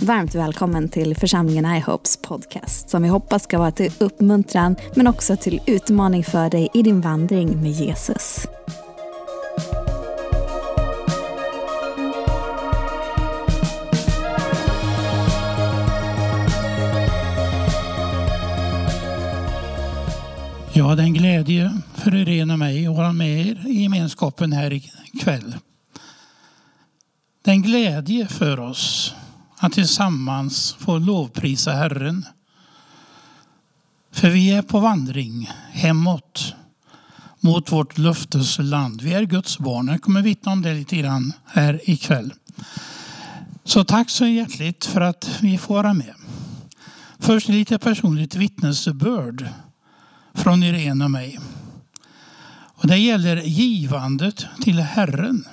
Varmt välkommen till församlingen iHopes podcast som vi hoppas ska vara till uppmuntran men också till utmaning för dig i din vandring med Jesus. Ja, det är en glädje för Irene och mig att vara med er i gemenskapen här ikväll. Det är en glädje för oss att tillsammans få lovprisa Herren. För vi är på vandring hemåt mot vårt löftesland. Vi är Guds barn. Jag kommer vittna om det lite grann här ikväll. Så tack så hjärtligt för att vi får vara med. Först lite personligt vittnesbörd från Irene och mig. Och det gäller givandet till Herren.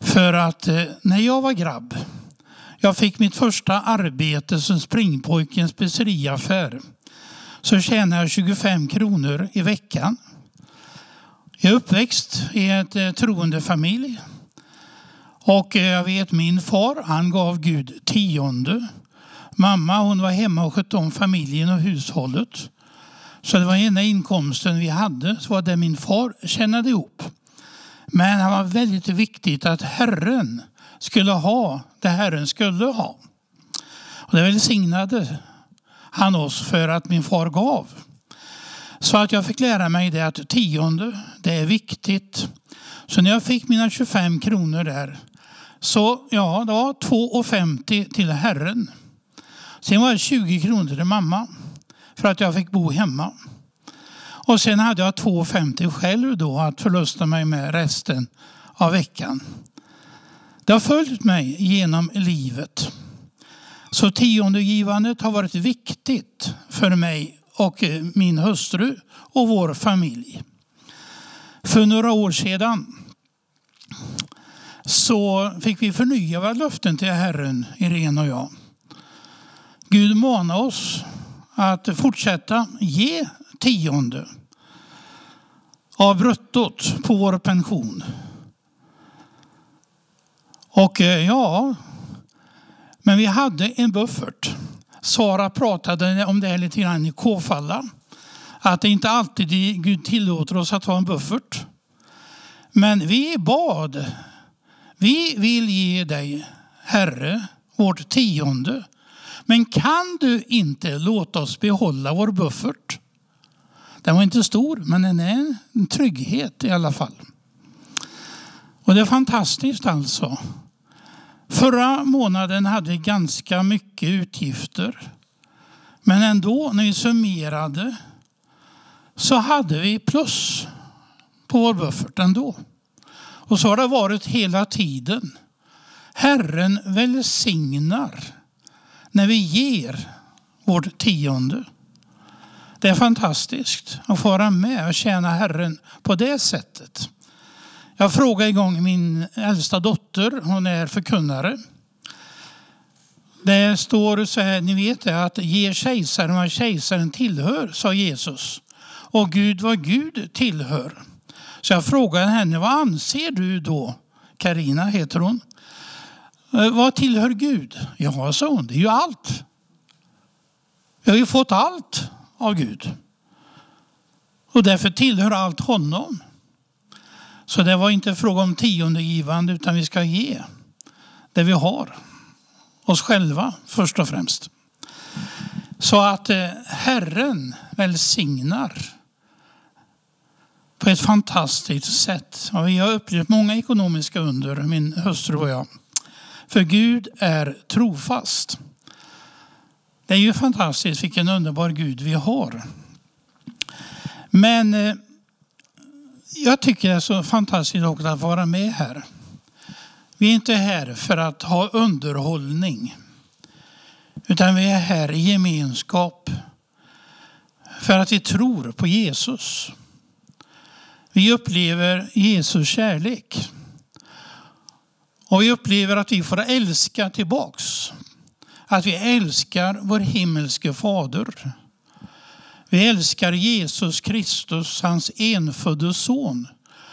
För att eh, när jag var grabb, jag fick mitt första arbete som springpojke i en speceriaffär, så tjänade jag 25 kronor i veckan. Jag är uppväxt i en eh, troende familj. Och eh, jag vet min far, han gav Gud tionde. Mamma hon var hemma och skötte om familjen och hushållet. Så det var enda inkomsten vi hade, så var det min far tjänade ihop. Men det var väldigt viktigt att Herren skulle ha det Herren skulle ha. Och det välsignade han oss för att min far gav. Så att jag fick lära mig det att tionde, det är viktigt. Så när jag fick mina 25 kronor där, så ja, det var 2,50 till Herren. Sen var det 20 kronor till mamma för att jag fick bo hemma. Och sen hade jag 2,50 själv då att förlusta mig med resten av veckan. Det har följt mig genom livet. Så tiondegivandet har varit viktigt för mig och eh, min hustru och vår familj. För några år sedan så fick vi förnya våra löften till Herren, Irene och jag. Gud manar oss att fortsätta ge tionde av bruttot på vår pension. Och eh, ja, men vi hade en buffert. Sara pratade om det här lite grann i K-falla. Att det inte alltid Gud tillåter oss att ha en buffert. Men vi bad. Vi vill ge dig, Herre, vårt tionde. Men kan du inte låta oss behålla vår buffert? Den var inte stor, men den är en trygghet i alla fall. Och det är fantastiskt alltså. Förra månaden hade vi ganska mycket utgifter. Men ändå, när vi summerade, så hade vi plus på vår buffert ändå. Och så har det varit hela tiden. Herren välsignar när vi ger vårt tionde. Det är fantastiskt att få vara med och tjäna Herren på det sättet. Jag frågade en gång min äldsta dotter, hon är förkunnare. Det står så här, ni vet det, att ge kejsaren vad kejsaren tillhör, sa Jesus. Och Gud vad Gud tillhör. Så jag frågade henne, vad anser du då? Karina heter hon. Eh, vad tillhör Gud? Ja, sa hon, det är ju allt. Vi har ju fått allt av Gud. Och därför tillhör allt honom. Så det var inte fråga om tiondegivande utan vi ska ge det vi har. Oss själva först och främst. Så att eh, Herren välsignar på ett fantastiskt sätt. Och vi har upplevt många ekonomiska under, min hustru och jag. För Gud är trofast. Det är ju fantastiskt vilken underbar Gud vi har. Men eh, jag tycker det är så fantastiskt också att vara med här. Vi är inte här för att ha underhållning. Utan vi är här i gemenskap för att vi tror på Jesus. Vi upplever Jesus kärlek. Och vi upplever att vi får älska tillbaks. Att vi älskar vår himmelske fader. Vi älskar Jesus Kristus, hans enfödde son.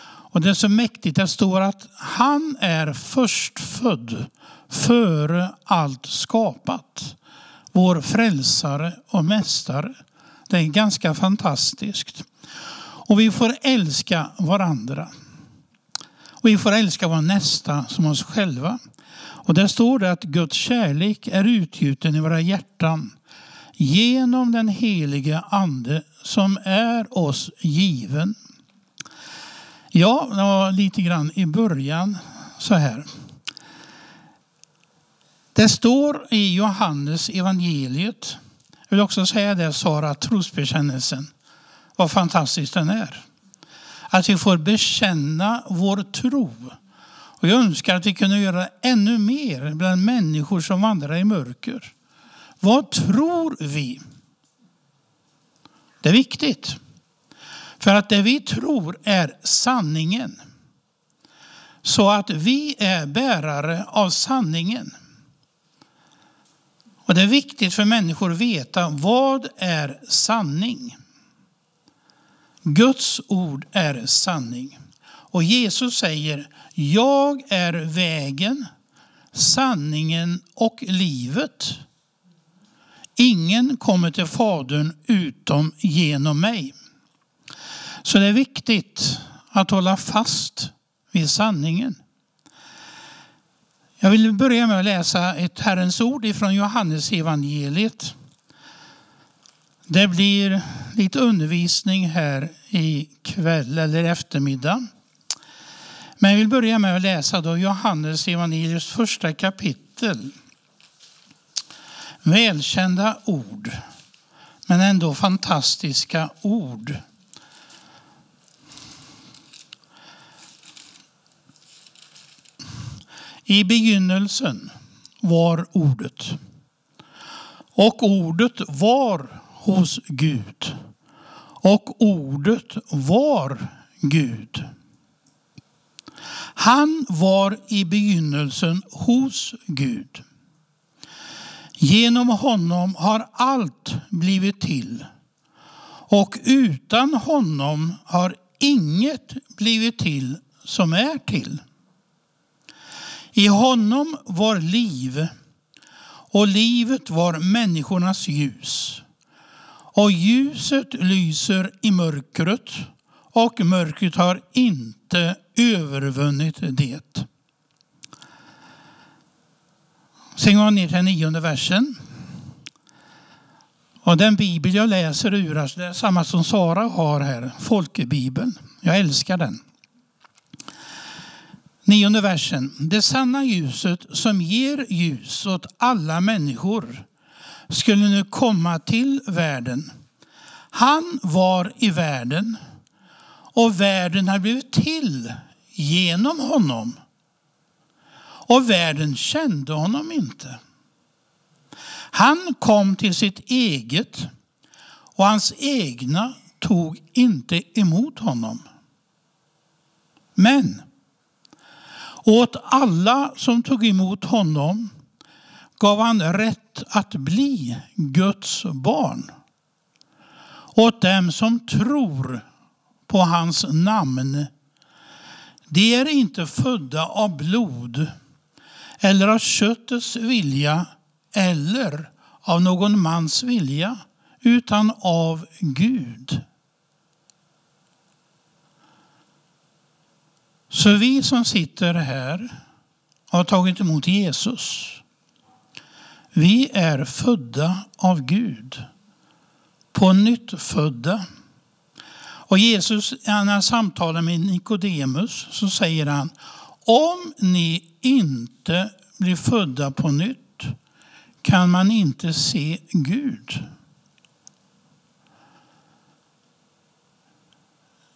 Och det är så mäktigt, det står att han är förstfödd före allt skapat. Vår frälsare och mästare. Det är ganska fantastiskt. Och vi får älska varandra. Och vi får älska vår nästa som oss själva. Och där står det att Guds kärlek är utgjuten i våra hjärtan genom den helige Ande som är oss given. Ja, det var lite grann i början så här. Det står i Johannes evangeliet, jag vill också säga det Sara, trosbekännelsen, vad fantastisk den är. Att vi får bekänna vår tro. Och jag önskar att vi kunde göra ännu mer bland människor som vandrar i mörker. Vad tror vi? Det är viktigt. För att det vi tror är sanningen. Så att vi är bärare av sanningen. Och Det är viktigt för människor att veta vad är sanning. Guds ord är sanning. Och Jesus säger, jag är vägen, sanningen och livet. Ingen kommer till Fadern utom genom mig. Så det är viktigt att hålla fast vid sanningen. Jag vill börja med att läsa ett Herrens ord från Johannes evangeliet. Det blir lite undervisning här i kväll eller eftermiddag. Men jag vill börja med att läsa då Johannes evangeliets första kapitel. Välkända ord, men ändå fantastiska ord. I begynnelsen var ordet. Och ordet var hos Gud. Och ordet var Gud. Han var i begynnelsen hos Gud. Genom honom har allt blivit till. Och utan honom har inget blivit till som är till. I honom var liv och livet var människornas ljus. Och ljuset lyser i mörkret och mörkret har inte övervunnit det. Sen går jag ner till den nionde versen. Och den bibel jag läser ur, alltså det är samma som Sara har här, Folkebibeln. Jag älskar den. Nionde versen. Det sanna ljuset som ger ljus åt alla människor skulle nu komma till världen. Han var i världen och världen har blivit till genom honom. Och världen kände honom inte. Han kom till sitt eget och hans egna tog inte emot honom. Men åt alla som tog emot honom gav han rätt att bli Guds barn. Åt dem som tror på hans namn. De är inte födda av blod eller av köttets vilja eller av någon mans vilja utan av Gud. Så vi som sitter här har tagit emot Jesus. Vi är födda av Gud. På nytt födda. Och Jesus, när han samtalar med Nikodemus, så säger han om ni inte blir födda på nytt kan man inte se Gud.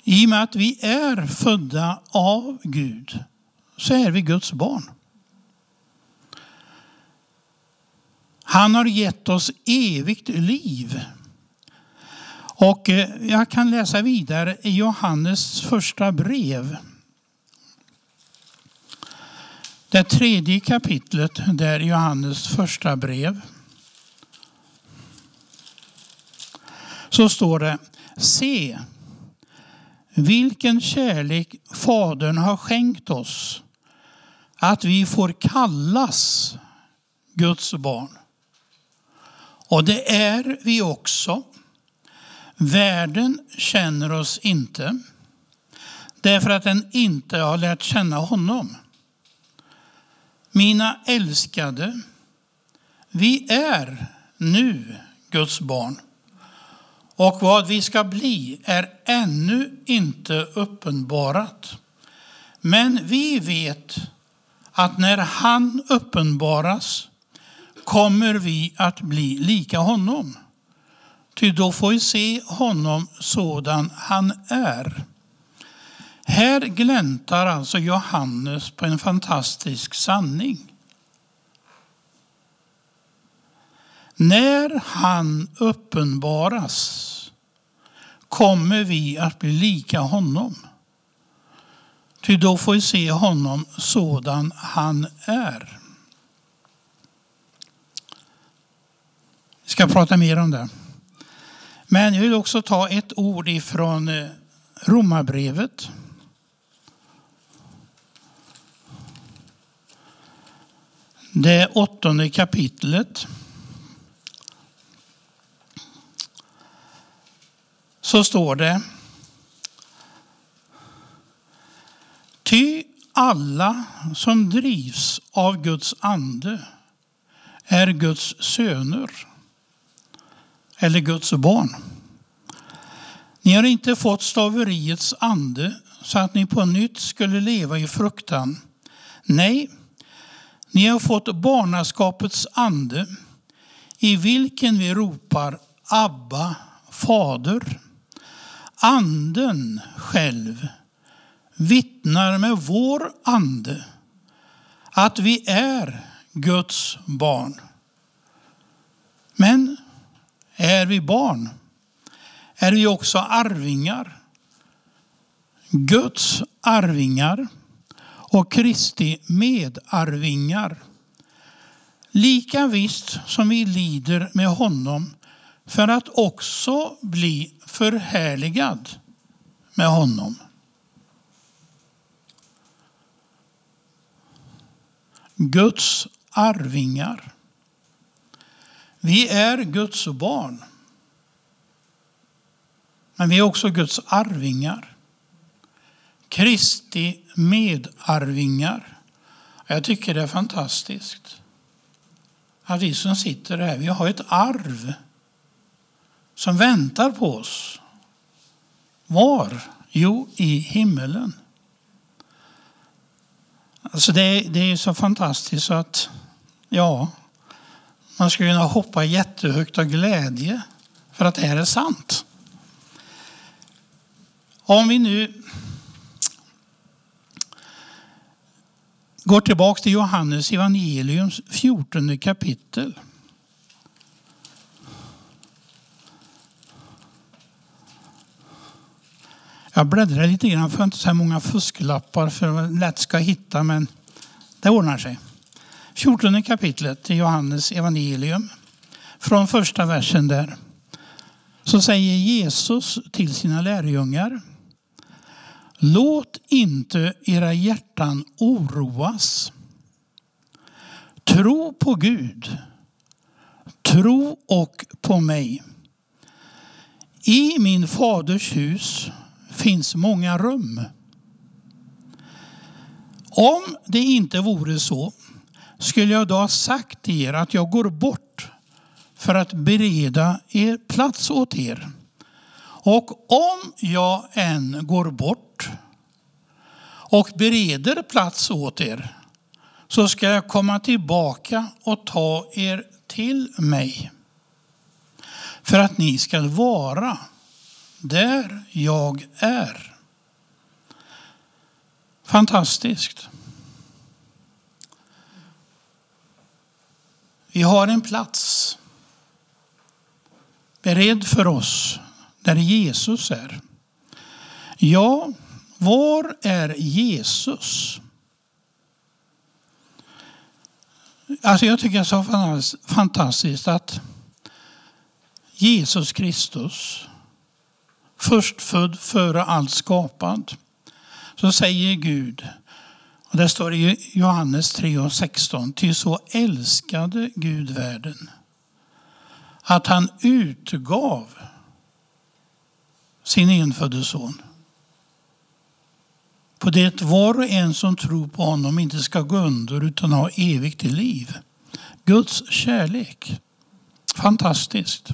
I och med att vi är födda av Gud så är vi Guds barn. Han har gett oss evigt liv. Och eh, jag kan läsa vidare i Johannes första brev. Det tredje kapitlet, där Johannes första brev. Så står det, se vilken kärlek Fadern har skänkt oss att vi får kallas Guds barn. Och det är vi också. Världen känner oss inte därför att den inte har lärt känna honom. Mina älskade, vi är nu Guds barn. Och vad vi ska bli är ännu inte uppenbarat. Men vi vet att när han uppenbaras kommer vi att bli lika honom. Ty då får vi se honom sådan han är. Här gläntar alltså Johannes på en fantastisk sanning. När han uppenbaras kommer vi att bli lika honom. Ty då får vi se honom sådan han är. Vi ska prata mer om det. Men jag vill också ta ett ord ifrån eh, Romarbrevet. Det åttonde kapitlet. Så står det. Ty alla som drivs av Guds ande är Guds söner eller Guds barn. Ni har inte fått staveriets ande så att ni på nytt skulle leva i fruktan. Nej, ni har fått barnaskapets ande i vilken vi ropar Abba, Fader. Anden själv vittnar med vår ande att vi är Guds barn. Men är vi barn är vi också arvingar. Guds arvingar och Kristi medarvingar. Lika visst som vi lider med honom för att också bli förhärligad med honom. Guds arvingar. Vi är Guds barn. Men vi är också Guds arvingar. Kristi medarvingar. Jag tycker det är fantastiskt att vi som sitter här, vi har ett arv som väntar på oss. Var? Jo, i himmelen. Alltså det, det är så fantastiskt så att, ja, man skulle kunna hoppa jättehögt av glädje för att det här är sant. Om vi nu går tillbaka till Johannes evangeliums 14 kapitel. Jag bläddrar lite grann för att inte så här många fusklappar för att lätt ska hitta, men det ordnar sig. 14 kapitlet i Johannes evangelium, från första versen där, så säger Jesus till sina lärjungar Låt inte era hjärtan oroas. Tro på Gud. Tro och på mig. I min faders hus finns många rum. Om det inte vore så skulle jag då ha sagt till er att jag går bort för att bereda er plats åt er. Och om jag än går bort och bereder plats åt er så ska jag komma tillbaka och ta er till mig. För att ni ska vara där jag är. Fantastiskt. Vi har en plats beredd för oss där Jesus är. Ja, var är Jesus? Alltså jag tycker det är så fantastiskt att Jesus Kristus, förstfödd före allt skapad, så säger Gud, Och det står i Johannes 3 och 16. Ty så älskade Gud världen att han utgav sin enfödde son. På det var och en som tror på honom inte ska gå under utan ha evigt liv. Guds kärlek. Fantastiskt.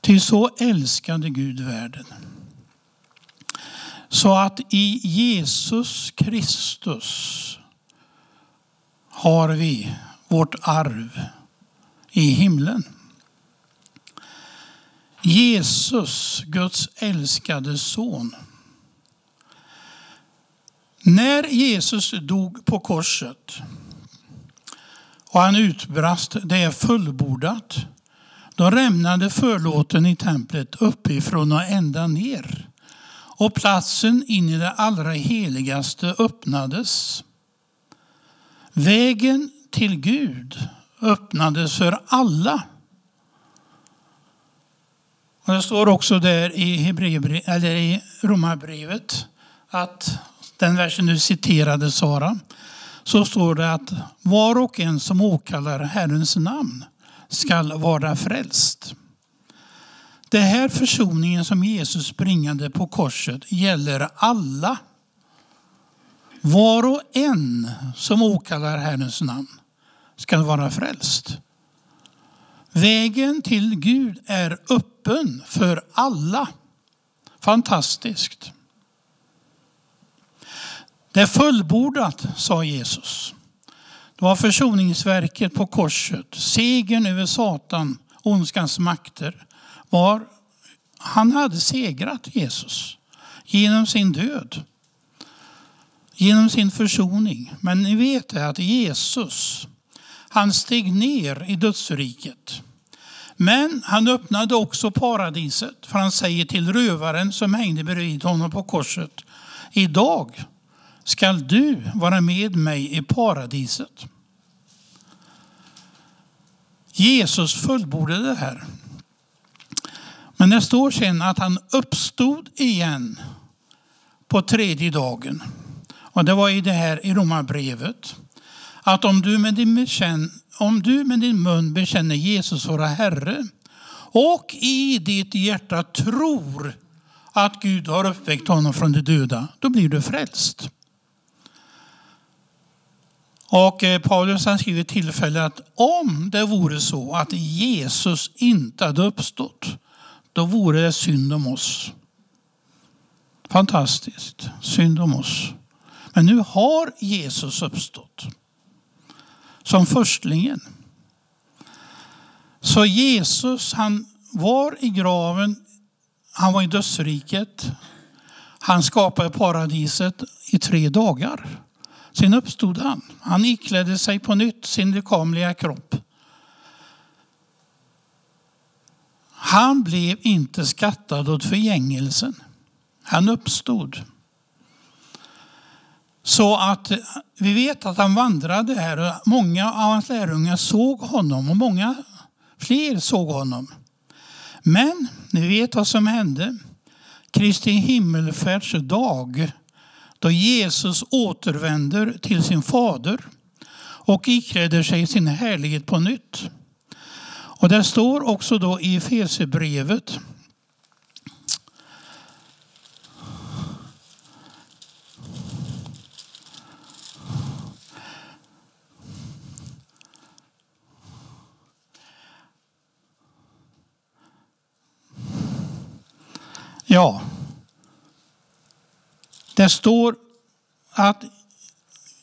Ty så älskade Gud världen. Så att i Jesus Kristus har vi vårt arv i himlen. Jesus, Guds älskade son. När Jesus dog på korset och han utbrast det är fullbordat. Då rämnade förlåten i templet uppifrån och ända ner. Och platsen in i det allra heligaste öppnades. Vägen till Gud öppnades för alla. Och det står också där i, eller i Romarbrevet att den versen du citerade Sara, så står det att var och en som åkallar Herrens namn skall vara frälst. Det här försoningen som Jesus bringade på korset gäller alla. Var och en som åkallar Herrens namn ska vara frälst. Vägen till Gud är öppen för alla. Fantastiskt. Det är fullbordat, sa Jesus. Det var försoningsverket på korset, segern över Satan, ondskans makter. Var, han hade segrat Jesus genom sin död, genom sin försoning. Men ni vet att Jesus, han steg ner i dödsriket. Men han öppnade också paradiset, för han säger till rövaren som hängde bredvid honom på korset. Idag skall du vara med mig i paradiset. Jesus fullbordade det här. Men det står sen att han uppstod igen på tredje dagen. Och det var i det här i Romarbrevet. Att om du med din, bekännelse om du med din mun bekänner Jesus vara Herre och i ditt hjärta tror att Gud har uppväckt honom från de döda, då blir du frälst. Och eh, Paulus han skriver tillfälle att om det vore så att Jesus inte hade uppstått, då vore det synd om oss. Fantastiskt, synd om oss. Men nu har Jesus uppstått som förstlingen. Så Jesus han var i graven, han var i dödsriket. Han skapade paradiset i tre dagar. Sen uppstod han. Han iklädde sig på nytt sin lekamliga kropp. Han blev inte skattad åt förgängelsen. Han uppstod. Så att vi vet att han vandrade här och många av hans lärjungar såg honom och många fler såg honom. Men ni vet vad som hände. Kristi himmelfärdsdag då Jesus återvänder till sin fader och ikläder sig sin härlighet på nytt. Och det står också då i Efesierbrevet Ja, det står att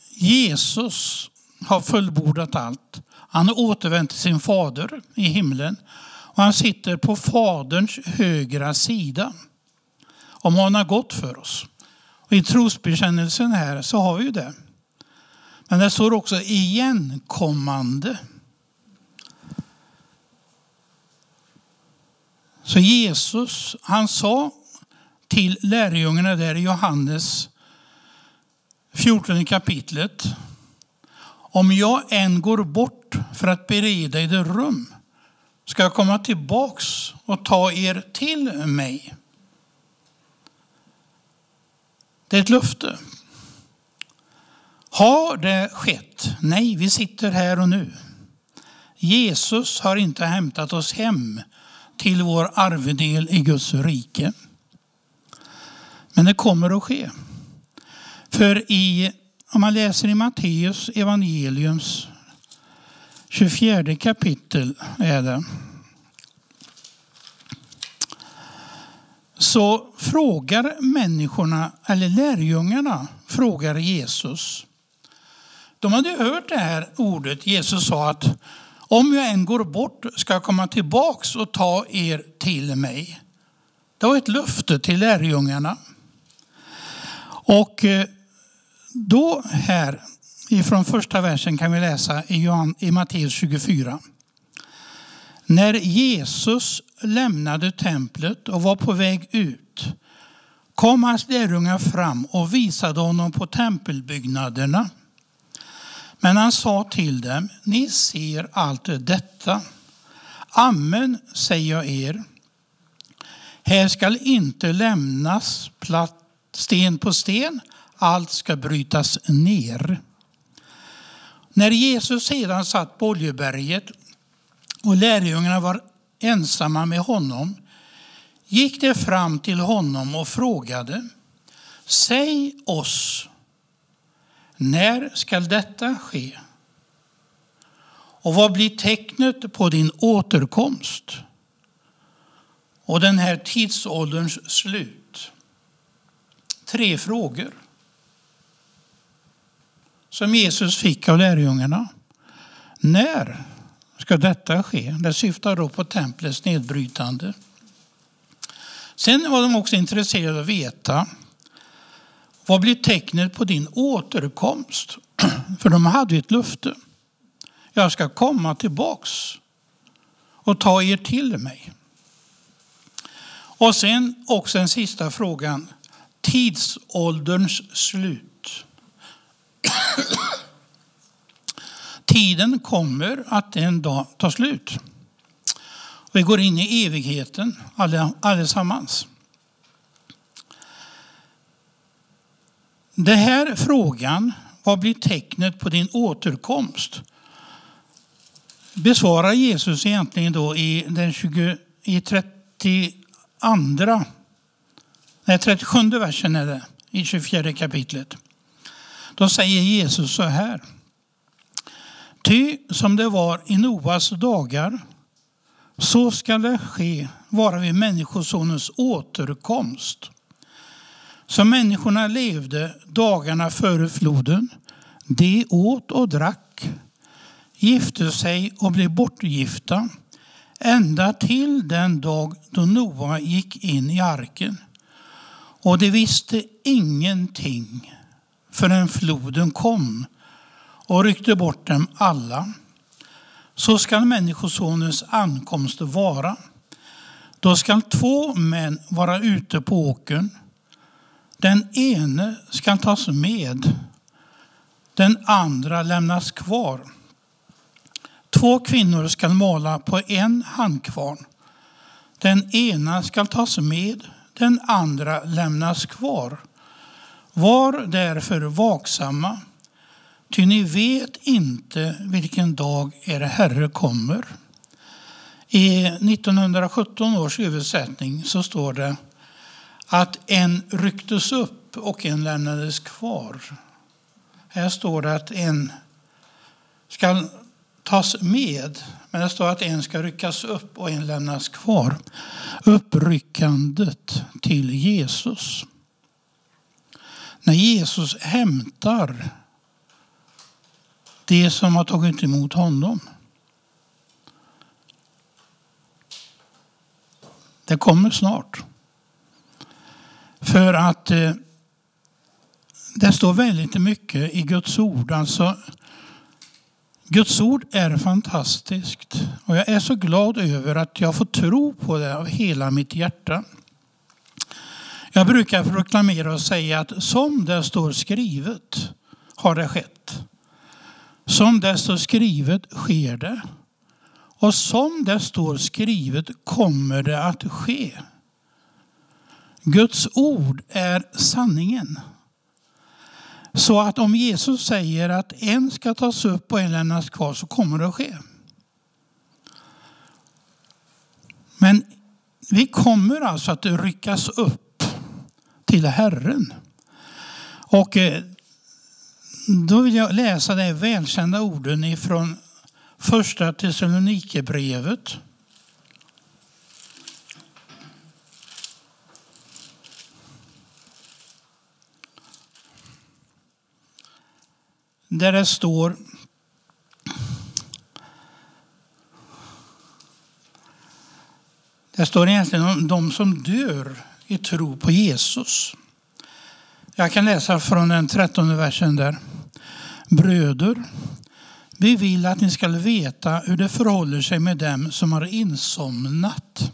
Jesus har fullbordat allt. Han har återvänt till sin fader i himlen och han sitter på faderns högra sida. Om han har gått för oss. Och I trosbekännelsen här så har vi ju det. Men det står också igenkommande. Så Jesus, han sa till lärjungarna där i Johannes 14 kapitlet. Om jag än går bort för att bereda er rum ska jag komma tillbaks och ta er till mig. Det är ett löfte. Har det skett? Nej, vi sitter här och nu. Jesus har inte hämtat oss hem till vår arvedel i Guds rike. Men det kommer att ske. För i, om man läser i Matteus evangeliums 24 kapitel är det. Så frågar människorna, eller lärjungarna, frågar Jesus. De hade hört det här ordet. Jesus sa att om jag än går bort ska jag komma tillbaks och ta er till mig. Det var ett löfte till lärjungarna. Och eh, då här ifrån första versen kan vi läsa i, Johan, i Matteus 24. När Jesus lämnade templet och var på väg ut kom hans lärjungar fram och visade honom på tempelbyggnaderna. Men han sa till dem, ni ser allt detta. Amen säger jag er. Här skall inte lämnas platt sten på sten, allt ska brytas ner. När Jesus sedan satt på Oljeberget och lärjungarna var ensamma med honom gick de fram till honom och frågade Säg oss, när skall detta ske? Och vad blir tecknet på din återkomst och den här tidsålderns slut? Tre frågor som Jesus fick av lärjungarna. När ska detta ske? Det syftar då på templets nedbrytande. Sen var de också intresserade av att veta vad blir tecknet på din återkomst? För de hade ett löfte. Jag ska komma tillbaks och ta er till mig. Och sen också den sista frågan. Tidsålderns slut. Tiden kommer att en dag ta slut. Vi går in i evigheten allesammans. Den här frågan, vad blir tecknet på din återkomst? Besvarar Jesus egentligen då i den 20, i 32, nej 37 versen är det, i 24 kapitlet. Då säger Jesus så här. Ty som det var i Noas dagar så skall det ske vara vid Människosonens återkomst. Som människorna levde dagarna före floden, de åt och drack, gifte sig och blev bortgifta ända till den dag då Noa gick in i arken. Och de visste ingenting förrän floden kom och ryckte bort dem alla. Så skall Människosonens ankomst vara. Då skall två män vara ute på åkern. Den ene skall tas med, den andra lämnas kvar. Två kvinnor skall mala på en handkvarn. Den ena skall tas med, den andra lämnas kvar. Var därför vaksamma, ty ni vet inte vilken dag er Herre kommer. I 1917 års översättning så står det att en rycktes upp och en lämnades kvar. Här står det att en ska tas med, men det står att en ska ryckas upp och en lämnas kvar. Uppryckandet till Jesus. När Jesus hämtar det som har tagit emot honom. Det kommer snart. För att eh, det står väldigt mycket i Guds ord. Alltså, Guds ord är fantastiskt och jag är så glad över att jag får tro på det av hela mitt hjärta. Jag brukar proklamera och säga att som det står skrivet har det skett. Som det står skrivet sker det. Och som det står skrivet kommer det att ske. Guds ord är sanningen. Så att om Jesus säger att en ska tas upp och en lämnas kvar så kommer det att ske. Men vi kommer alltså att ryckas upp till Herren. Och eh, då vill jag läsa de välkända orden ifrån första Thessalonikerbrevet. Där det står Det står egentligen om de som dör i tro på Jesus. Jag kan läsa från den trettonde versen där. Bröder, vi vill att ni ska veta hur det förhåller sig med dem som har insomnat.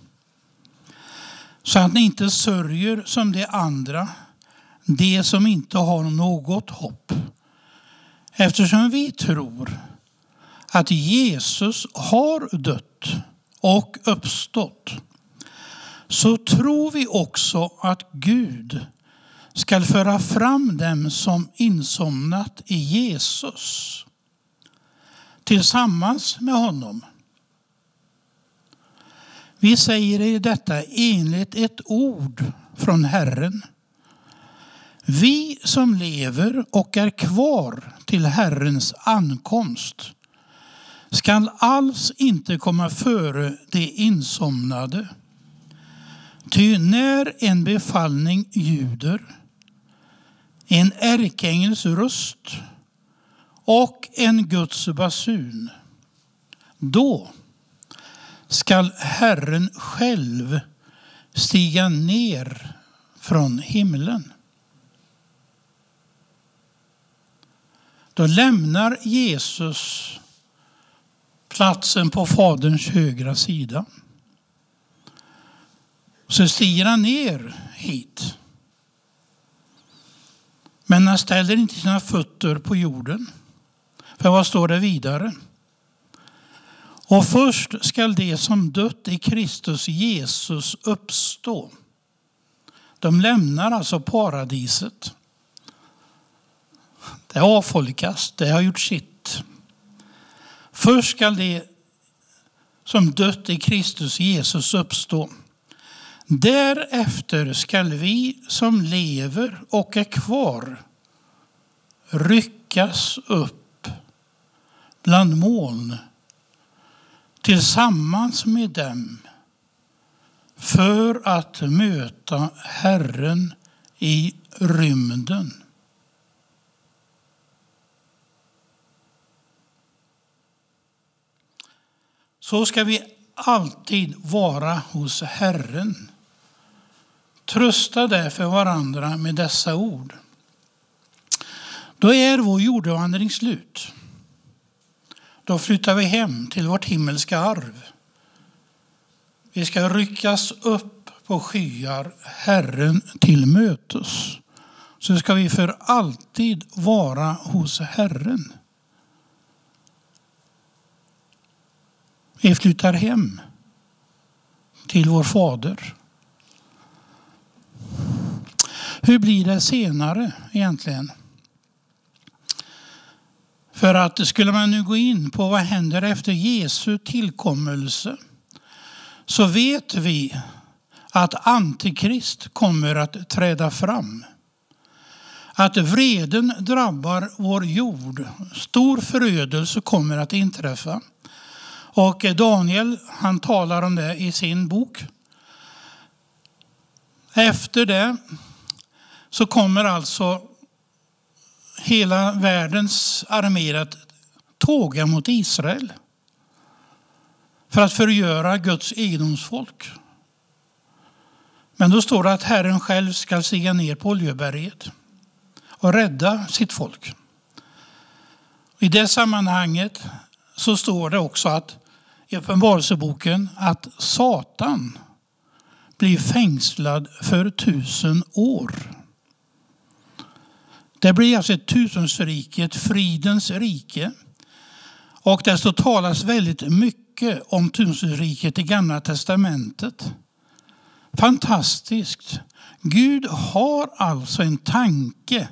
Så att ni inte sörjer som de andra, de som inte har något hopp. Eftersom vi tror att Jesus har dött och uppstått så tror vi också att Gud skall föra fram dem som insomnat i Jesus tillsammans med honom. Vi säger i detta enligt ett ord från Herren. Vi som lever och är kvar till Herrens ankomst skall alls inte komma före de insomnade. Ty när en befallning ljuder, en ärkeängels röst och en Guds basun, då skall Herren själv stiga ner från himlen. Då lämnar Jesus platsen på Faderns högra sida. Så stiger han ner hit. Men han ställer inte sina fötter på jorden. För vad står det vidare? Och först skall de som dött i Kristus Jesus uppstå. De lämnar alltså paradiset. Det avfolkas, det har gjort sitt. Först skall de som dött i Kristus Jesus uppstå. Därefter skall vi som lever och är kvar ryckas upp bland moln tillsammans med dem för att möta Herren i rymden. Så ska vi alltid vara hos Herren. Trösta därför varandra med dessa ord. Då är vår jordevandring slut. Då flyttar vi hem till vårt himmelska arv. Vi ska ryckas upp på skyar Herren till mötes. Så ska vi för alltid vara hos Herren. Vi flyttar hem till vår fader. Hur blir det senare egentligen? För att skulle man nu gå in på vad händer efter Jesu tillkommelse så vet vi att Antikrist kommer att träda fram. Att vreden drabbar vår jord. Stor förödelse kommer att inträffa. Och Daniel han talar om det i sin bok. Efter det så kommer alltså hela världens arméer att tåga mot Israel för att förgöra Guds egendomsfolk. Men då står det att Herren själv ska stiga ner på Oljeberget och rädda sitt folk. I det sammanhanget så står det också att i Uppenbarelseboken att Satan blir fängslad för tusen år. Det blir alltså ett tusensrike, ett fridens rike. Och det talas väldigt mycket om tusensriket i Gamla Testamentet. Fantastiskt. Gud har alltså en tanke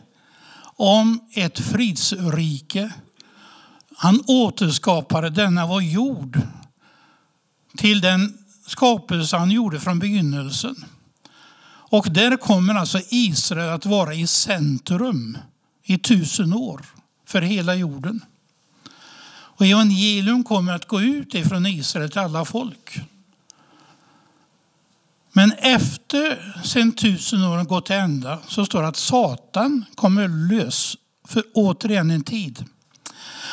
om ett fridsrike. Han återskapade denna vår jord till den skapelse han gjorde från begynnelsen. Och där kommer alltså Israel att vara i centrum i tusen år för hela jorden. Och evangelium kommer att gå ut ifrån Israel till alla folk. Men efter sen tusen åren gått till ända så står det att Satan kommer lös för återigen en tid.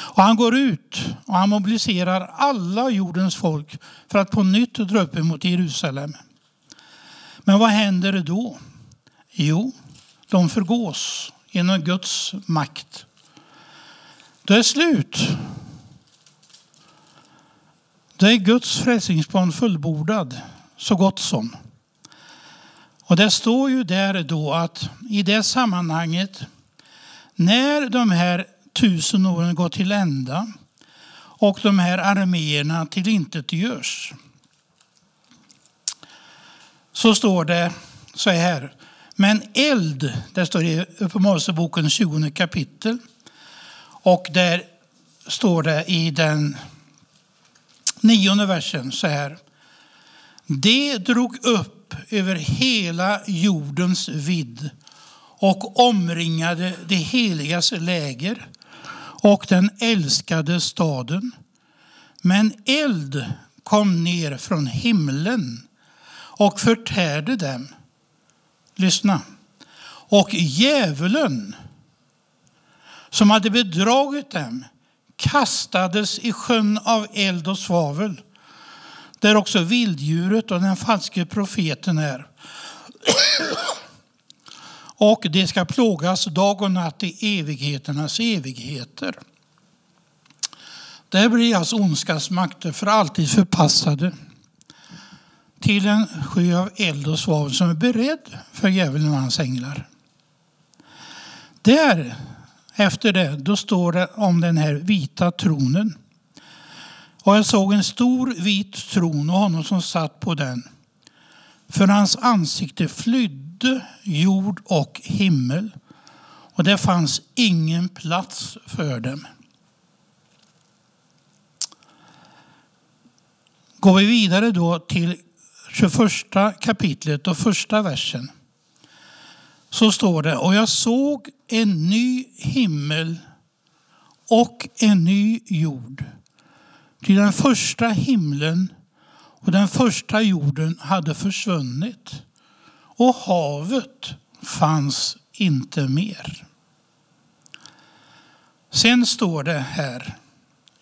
Och han går ut och han mobiliserar alla jordens folk för att på nytt dra upp emot Jerusalem. Men vad händer då? Jo, de förgås genom Guds makt. Det är slut. Det är Guds frälsningsplan fullbordad, så gott som. Och det står ju där då att i det sammanhanget, när de här tusen åren går till ända och de här arméerna tillintetgörs, så står det så här. Men eld, det står i Uppenbarelseboken 20 kapitel. Och där står det i den nionde versen så här. Det drog upp över hela jordens vidd och omringade det heligas läger och den älskade staden. Men eld kom ner från himlen och förtärde dem. Lyssna. Och djävulen som hade bedragit dem kastades i sjön av eld och svavel där också vilddjuret och den falske profeten är. Och det ska plågas dag och natt i evigheternas evigheter. Där blir alltså ondskans makter för alltid förpassade till en sjö av eld och svavel som är beredd för djävulen och hans änglar. Där, efter det, då står det om den här vita tronen. Och jag såg en stor vit tron och honom som satt på den. För hans ansikte flydde jord och himmel och det fanns ingen plats för dem. Går vi vidare då till 21 kapitlet och första versen så står det och jag såg en ny himmel och en ny jord. Till den första himlen och den första jorden hade försvunnit och havet fanns inte mer. Sen står det här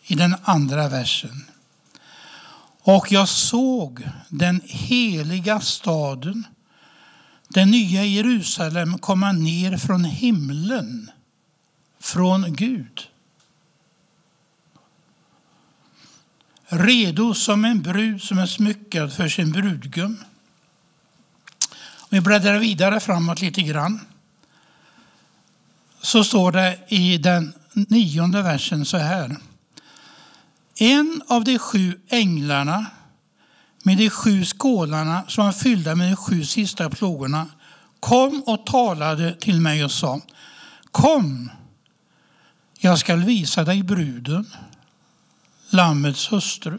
i den andra versen. Och jag såg den heliga staden, den nya Jerusalem, komma ner från himlen, från Gud. Redo som en brud som är smyckad för sin brudgum. Vi bläddrar vidare framåt lite grann. Så står det i den nionde versen så här. En av de sju änglarna med de sju skålarna som var fyllda med de sju sista plågorna kom och talade till mig och sa Kom, jag skall visa dig bruden, Lammets hustru.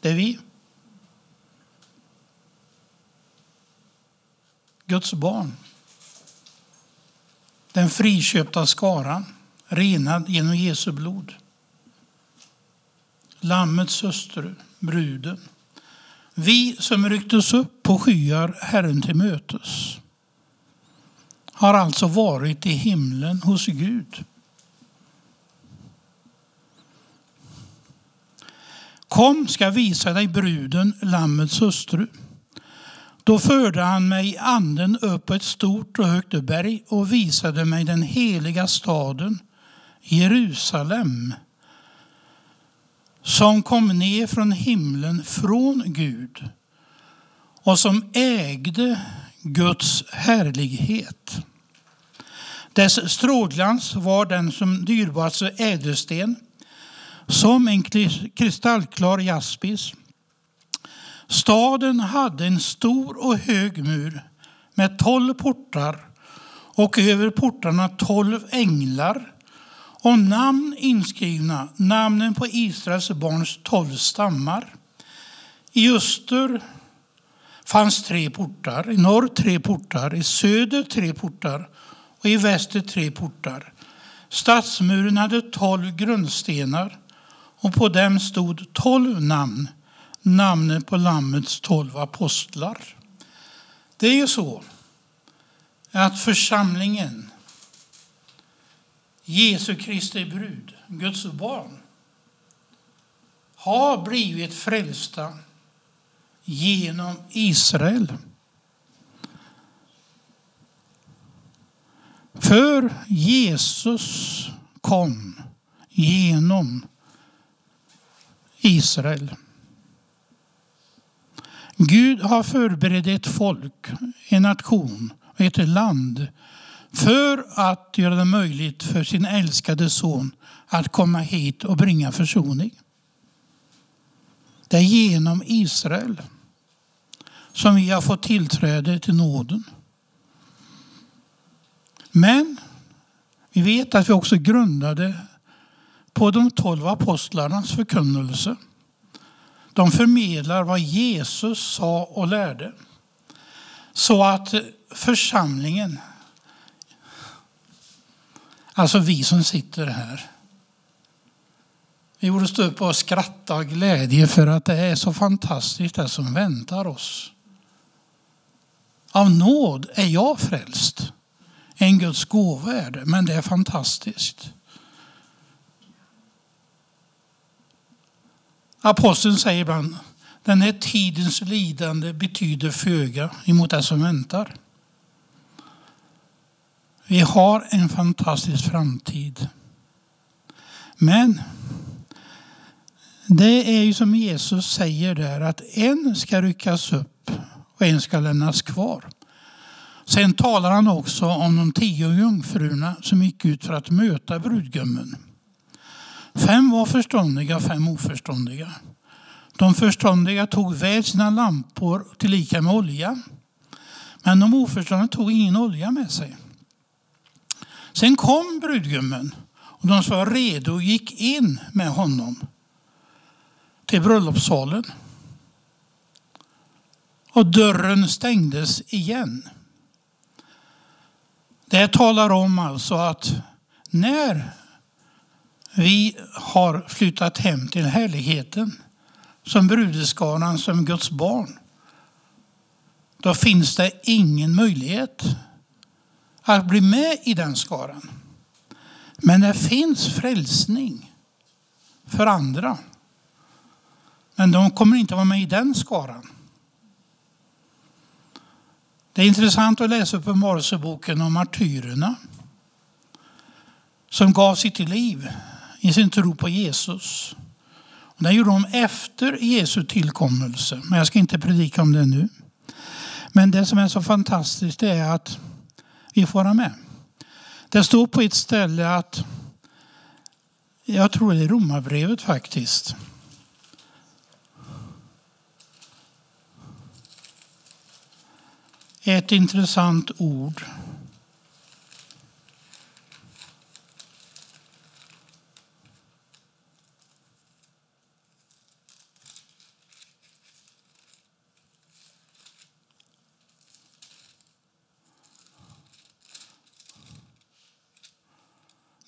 Det är vi. Guds barn. Den friköpta skaran, renad genom Jesu blod. Lammets hustru, bruden. Vi som rycktes upp på skyar Herren till mötes har alltså varit i himlen hos Gud. Kom, ska visa dig bruden, Lammets hustru. Då förde han mig i anden upp på ett stort och högt berg och visade mig den heliga staden, Jerusalem, som kom ner från himlen från Gud och som ägde Guds härlighet. Dess strålglans var den som dyrbaraste ädelsten, som en kristallklar jaspis. Staden hade en stor och hög mur med tolv portar och över portarna tolv änglar och namn inskrivna, namnen på Israels barns tolv stammar. I öster fanns tre portar, i norr tre portar, i söder tre portar och i väster tre portar. Stadsmuren hade tolv grundstenar och på dem stod tolv namn, namnen på Lammets tolv apostlar. Det är ju så att församlingen, Jesu Kristi brud, Guds barn, har blivit frälsta genom Israel. För Jesus kom genom Israel. Gud har förberett ett folk, en nation, ett land för att göra det möjligt för sin älskade son att komma hit och bringa försoning. Det är genom Israel som vi har fått tillträde till nåden. Men vi vet att vi också grundade på de tolv apostlarnas förkunnelse. De förmedlar vad Jesus sa och lärde. Så att församlingen, alltså vi som sitter här, vi borde stå upp och skratta av glädje för att det är så fantastiskt det som väntar oss. Av nåd är jag frälst. En Guds gåva är det, men det är fantastiskt. Aposteln säger ibland den här tidens lidande betyder föga emot det som väntar. Vi har en fantastisk framtid. Men det är ju som Jesus säger där att en ska ryckas upp och en ska lämnas kvar. Sen talar han också om de tio jungfrurna som gick ut för att möta brudgummen. Fem var förståndiga och fem oförståndiga. De förståndiga tog väl sina lampor tillika med olja. Men de oförståndiga tog ingen olja med sig. Sen kom brudgummen och de som var redo gick in med honom till bröllopssalen. Och dörren stängdes igen. Det talar om alltså att när vi har flyttat hem till härligheten som brudeskaran, som Guds barn, då finns det ingen möjlighet att bli med i den skaran. Men det finns frälsning för andra. Men de kommer inte vara med i den skaran. Det är intressant att läsa Uppenbarelseboken om martyrerna som gav sitt liv i sin tro på Jesus. Och det gjorde de efter Jesu tillkommelse, men jag ska inte predika om det nu. Men det som är så fantastiskt är att vi får vara med. Det står på ett ställe att, jag tror det är Romarbrevet faktiskt, ett intressant ord.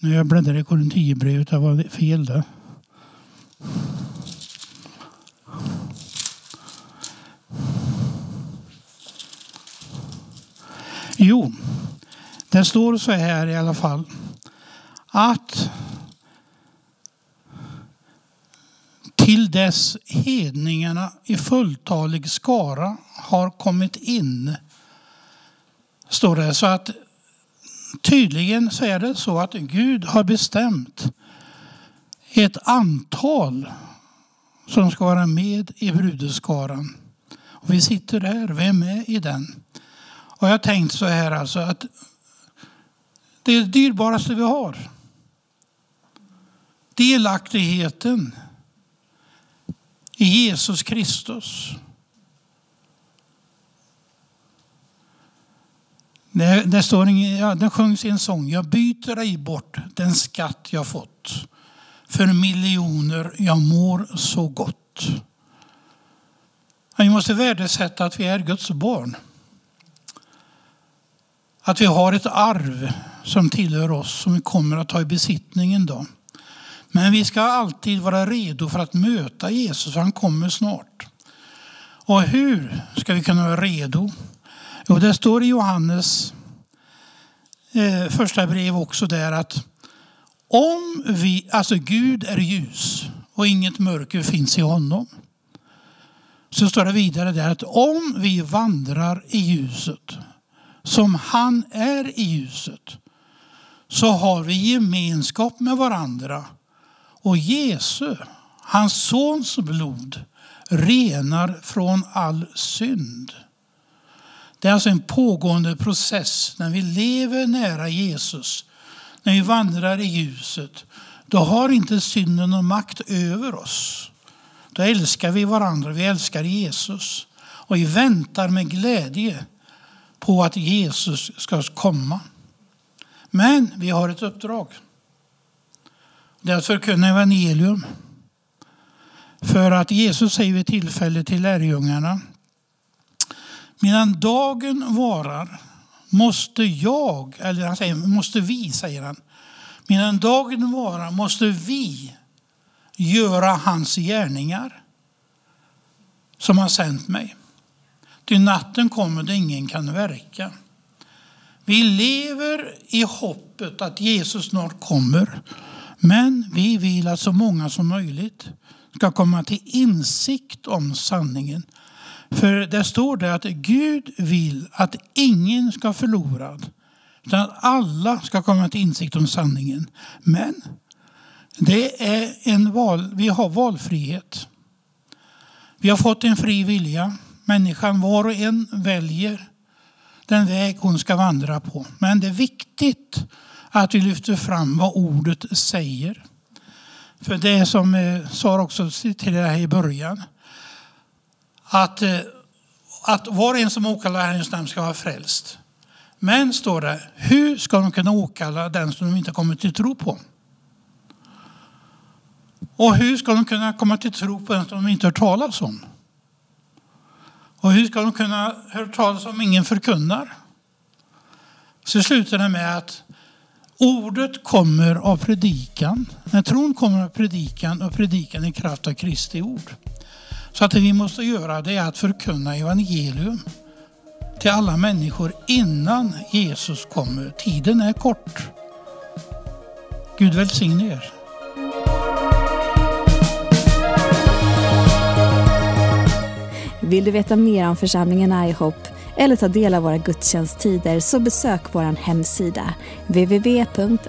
När jag bläddrade i Korinthierbrevet, det var fel där. Jo, det står så här i alla fall. Att till dess hedningarna i fulltalig skara har kommit in. Står det. Så att tydligen så är det så att Gud har bestämt ett antal som ska vara med i brudeskaran. Och vi sitter där, vi är med i den. Och jag har tänkt så här alltså att det är det dyrbaraste vi har. Delaktigheten i Jesus Kristus. Det, det, står ingen, ja, det sjungs i en sång. Jag byter ej bort den skatt jag fått. För miljoner jag mår så gott. Vi måste värdesätta att vi är Guds barn. Att vi har ett arv som tillhör oss som vi kommer att ta i besittning en dag. Men vi ska alltid vara redo för att möta Jesus, för han kommer snart. Och hur ska vi kunna vara redo? Jo, det står i Johannes eh, första brev också där att om vi, alltså Gud är ljus och inget mörker finns i honom. Så står det vidare där att om vi vandrar i ljuset som han är i ljuset så har vi gemenskap med varandra. Och Jesu, hans sons blod, renar från all synd. Det är alltså en pågående process. När vi lever nära Jesus, när vi vandrar i ljuset, då har inte synden någon makt över oss. Då älskar vi varandra, vi älskar Jesus. Och vi väntar med glädje på att Jesus ska komma. Men vi har ett uppdrag. Det är att förkunna evangelium. För att Jesus säger vid tillfälle till lärjungarna Medan dagen varar måste jag, eller han säger måste vi, säger han. Medan dagen varar måste vi göra hans gärningar som har sänt mig. Till natten kommer det ingen kan verka. Vi lever i hoppet att Jesus snart kommer. Men vi vill att så många som möjligt ska komma till insikt om sanningen. För det står det att Gud vill att ingen ska förlorad utan att alla ska komma till insikt om sanningen. Men det är en val, vi har valfrihet. Vi har fått en fri vilja. Människan var och en väljer den väg hon ska vandra på. Men det är viktigt att vi lyfter fram vad ordet säger. För det är som eh, Sara också citerade här i början. Att, eh, att var och en som åkallar Herrens namn ska vara frälst. Men, står det, hur ska de kunna åkalla den som de inte kommer till tro på? Och hur ska de kunna komma till tro på den som de inte hört talas om? Och hur ska de kunna höra talas om ingen förkunnar? Så slutar det med att ordet kommer av predikan. När tron kommer av predikan och predikan i kraft av Kristi ord. Så att det vi måste göra det är att förkunna evangelium till alla människor innan Jesus kommer. Tiden är kort. Gud välsigne er. Vill du veta mer om församlingen IHOP eller ta del av våra gudstjänsttider så besök vår hemsida www.ihop.pro.